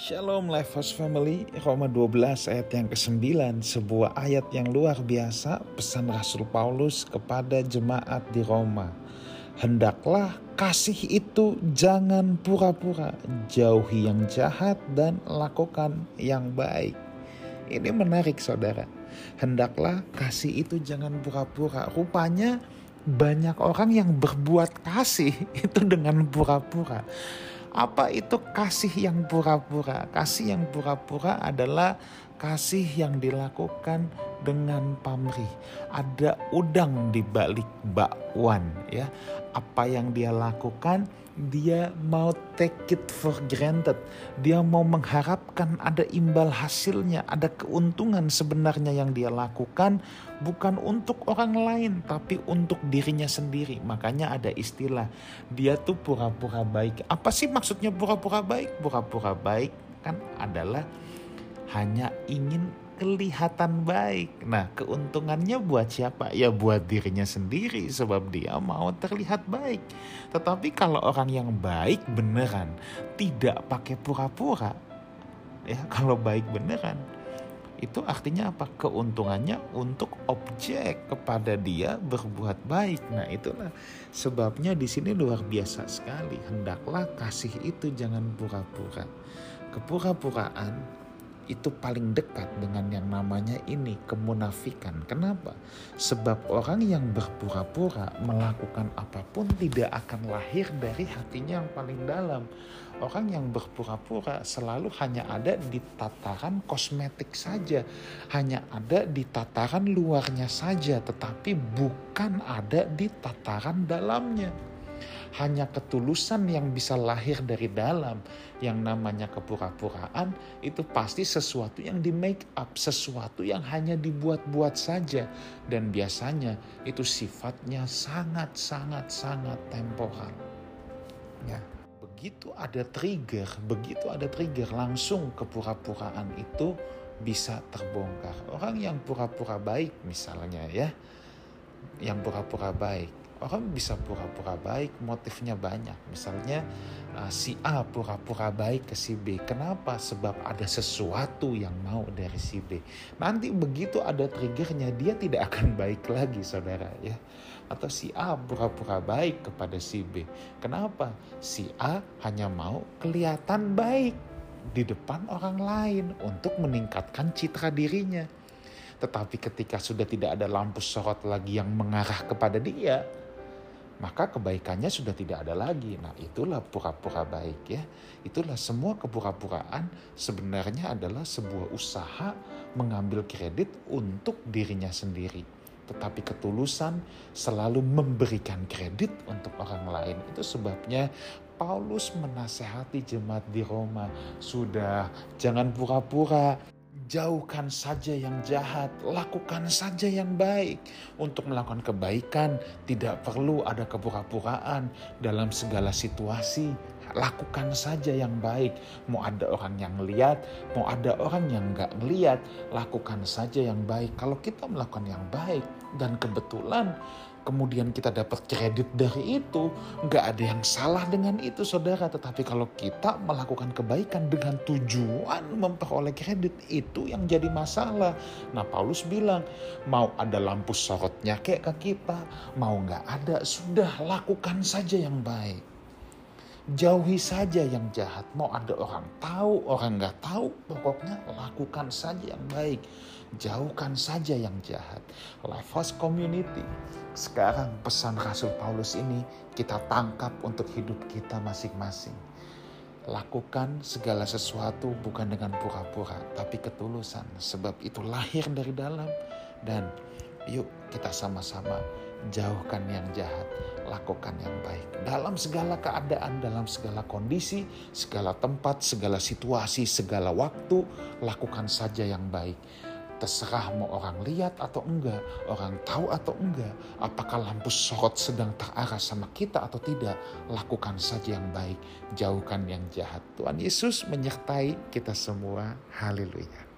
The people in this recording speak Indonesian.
Shalom Lifehouse Family, Roma 12 ayat yang ke-9, sebuah ayat yang luar biasa, pesan Rasul Paulus kepada jemaat di Roma. Hendaklah kasih itu jangan pura-pura, jauhi yang jahat dan lakukan yang baik. Ini menarik saudara. Hendaklah kasih itu jangan pura-pura. Rupanya banyak orang yang berbuat kasih itu dengan pura-pura apa itu kasih yang pura-pura? Kasih yang pura-pura adalah kasih yang dilakukan dengan pamrih. Ada udang di balik bakwan ya. Apa yang dia lakukan dia mau take it for granted. Dia mau mengharapkan ada imbal hasilnya, ada keuntungan sebenarnya yang dia lakukan bukan untuk orang lain tapi untuk dirinya sendiri. Makanya ada istilah dia tuh pura-pura baik. Apa sih maksudnya pura-pura baik? Pura-pura baik kan adalah hanya ingin kelihatan baik. Nah, keuntungannya buat siapa? Ya buat dirinya sendiri sebab dia mau terlihat baik. Tetapi kalau orang yang baik beneran tidak pakai pura-pura, ya kalau baik beneran itu artinya apa? Keuntungannya untuk objek kepada dia berbuat baik. Nah, itulah sebabnya di sini luar biasa sekali. Hendaklah kasih itu jangan pura-pura. Kepura-puraan itu paling dekat dengan yang namanya ini kemunafikan. Kenapa? Sebab orang yang berpura-pura melakukan apa pun tidak akan lahir dari hatinya yang paling dalam. Orang yang berpura-pura selalu hanya ada di tataran kosmetik saja, hanya ada di tataran luarnya saja, tetapi bukan ada di tataran dalamnya hanya ketulusan yang bisa lahir dari dalam yang namanya kepura-puraan itu pasti sesuatu yang di make up, sesuatu yang hanya dibuat-buat saja dan biasanya itu sifatnya sangat-sangat sangat temporal. Ya, begitu ada trigger, begitu ada trigger langsung kepura-puraan itu bisa terbongkar. Orang yang pura-pura baik misalnya ya, yang pura-pura baik orang bisa pura-pura baik motifnya banyak. Misalnya uh, si A pura-pura baik ke si B. Kenapa? Sebab ada sesuatu yang mau dari si B. Nanti begitu ada triggernya dia tidak akan baik lagi saudara ya. Atau si A pura-pura baik kepada si B. Kenapa? Si A hanya mau kelihatan baik di depan orang lain untuk meningkatkan citra dirinya. Tetapi ketika sudah tidak ada lampu sorot lagi yang mengarah kepada dia, maka kebaikannya sudah tidak ada lagi. Nah, itulah pura-pura baik ya. Itulah semua kepura-puraan sebenarnya adalah sebuah usaha mengambil kredit untuk dirinya sendiri. Tetapi ketulusan selalu memberikan kredit untuk orang lain. Itu sebabnya Paulus menasehati jemaat di Roma, sudah jangan pura-pura jauhkan saja yang jahat, lakukan saja yang baik. Untuk melakukan kebaikan, tidak perlu ada kepura-puraan dalam segala situasi. Lakukan saja yang baik. Mau ada orang yang lihat, mau ada orang yang nggak ngeliat, lakukan saja yang baik. Kalau kita melakukan yang baik dan kebetulan kemudian kita dapat kredit dari itu, nggak ada yang salah dengan itu saudara. Tetapi kalau kita melakukan kebaikan dengan tujuan memperoleh kredit, itu yang jadi masalah. Nah Paulus bilang, mau ada lampu sorotnya kayak ke kita, mau nggak ada, sudah lakukan saja yang baik. Jauhi saja yang jahat. Mau ada orang tahu, orang nggak tahu, pokoknya lakukan saja yang baik. Jauhkan saja yang jahat. Lifehouse Community. Sekarang pesan Rasul Paulus ini kita tangkap untuk hidup kita masing-masing. Lakukan segala sesuatu bukan dengan pura-pura, tapi ketulusan. Sebab itu lahir dari dalam. Dan yuk kita sama-sama jauhkan yang jahat, lakukan yang baik. Dalam segala keadaan, dalam segala kondisi, segala tempat, segala situasi, segala waktu, lakukan saja yang baik. Terserah mau orang lihat atau enggak, orang tahu atau enggak, apakah lampu sorot sedang terarah sama kita atau tidak, lakukan saja yang baik, jauhkan yang jahat. Tuhan Yesus menyertai kita semua. Haleluya.